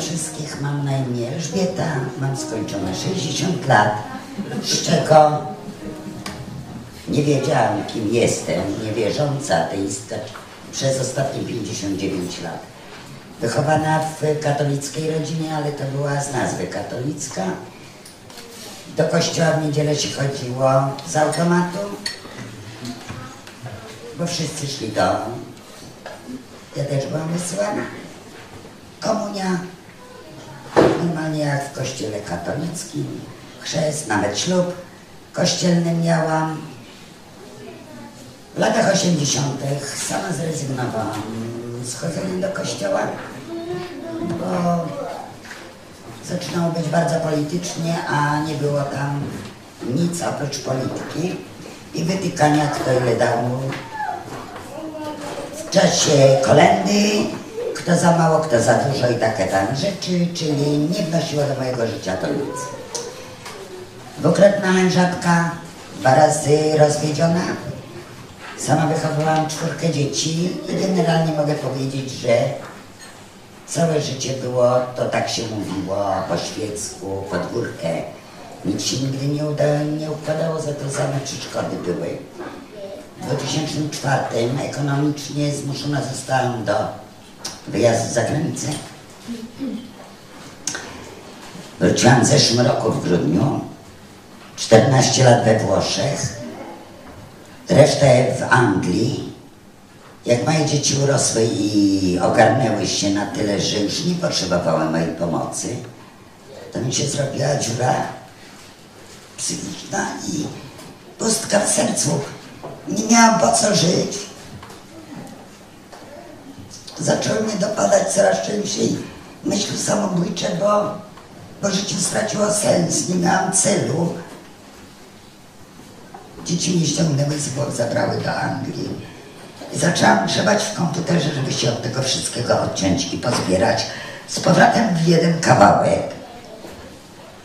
wszystkich, mam na imię Elżbieta, mam skończone 60 lat, z czego nie wiedziałam kim jestem, niewierząca ateistka przez ostatnie 59 lat. Wychowana w katolickiej rodzinie, ale to była z nazwy katolicka. Do kościoła w niedzielę się chodziło z automatu, bo wszyscy szli do... Ja też byłam wysyłana. Komunia, normalnie jak w kościele katolickim, chrzest, nawet ślub kościelny miałam. W latach 80. sama zrezygnowałam z chodzenia do kościoła, bo zaczynało być bardzo politycznie, a nie było tam nic oprócz polityki i wytykania, kto ile dał w czasie kolendy, kto za mało, kto za dużo i takie tam rzeczy, czyli nie wnosiło do mojego życia to nic. Dwukrotna mężatka, dwa razy rozwiedziona. Sama wychowywałam czwórkę dzieci i generalnie mogę powiedzieć, że całe życie było, to tak się mówiło, po świecku, podwórkę. Nic się nigdy nie, uda, nie układało, za to same przeszkody były. W 2004 ekonomicznie zmuszona zostałam do wyjazdu za granicę. Wróciłam w zeszłym roku w grudniu, 14 lat we Włoszech, resztę w Anglii. Jak moje dzieci urosły i ogarnęły się na tyle, że już nie potrzebowały mojej pomocy, to mi się zrobiła dziura psychiczna i pustka w sercu. Nie miałam po co żyć. Zaczęły mnie dopadać coraz częściej myśli samobójcze, bo, bo życie straciło sens, nie miałam celu. Dzieci mnie ściągnęły z głowy, zabrały do Anglii. I zaczęłam grzebać w komputerze, żeby się od tego wszystkiego odciąć i pozbierać z powrotem w jeden kawałek.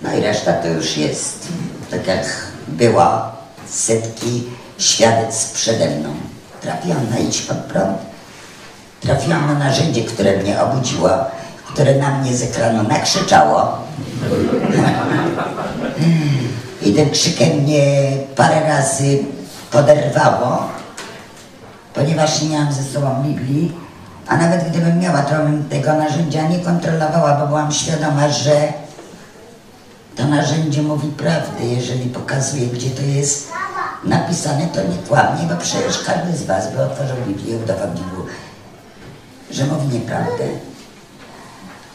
No i reszta to już jest, tak jak było, setki świadectw przede mną. Trafiłam na idź pod prąd, trafiłam na narzędzie, które mnie obudziło, które na mnie z ekranu nakrzyczało. I tym krzykiem mnie parę razy poderwało, ponieważ nie miałam ze sobą Biblii, a nawet gdybym miała, to bym tego narzędzia nie kontrolowała, bo byłam świadoma, że to narzędzie mówi prawdę, jeżeli pokazuje, gdzie to jest napisane, to nie kłamie, bo przecież każdy z Was by otworzył Biblię udowodnił, że mówi nieprawdę.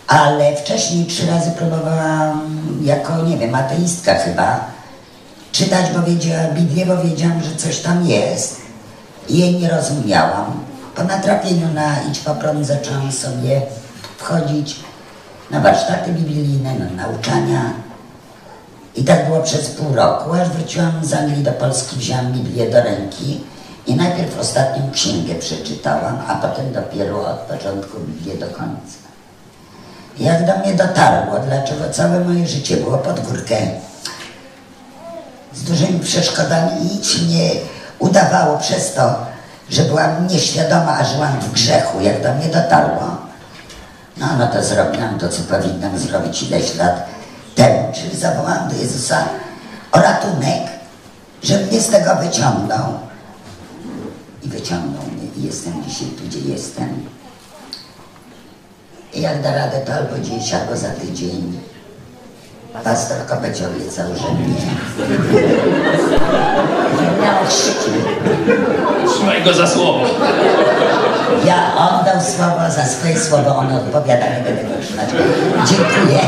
Ale wcześniej trzy razy próbowałam, jako, nie wiem, ateistka chyba, czytać, bo wiedziałam, Biblię, bo wiedziałam, że coś tam jest. I jej nie rozumiałam. Po natrafieniu na Idź po prąd zaczęłam sobie wchodzić na warsztaty biblijne, na nauczania. I tak było przez pół roku, aż wróciłam z Anglii do Polski, wzięłam Biblię do ręki i najpierw ostatnią księgę przeczytałam, a potem dopiero od początku Biblię do końca. Jak do mnie dotarło, dlaczego całe moje życie było pod górkę z dużymi przeszkodami i nic nie udawało przez to, że byłam nieświadoma, a żyłam w grzechu, jak do mnie dotarło. No, no to zrobiłam to, co powinnam zrobić ileś lat temu, czyli zawołałam do Jezusa o ratunek, żeby mnie z tego wyciągnął. Wyciągnął mnie i jestem dzisiaj tu, gdzie jestem. I jak da radę, to albo dziś, albo za tydzień. Pastor Kopeć obiecał, że mnie miał chrzci. Trzymaj go za słowo. Ja on dał słowo, za swoje słowo on odpowiada, nie będę go trzymać. Dziękuję.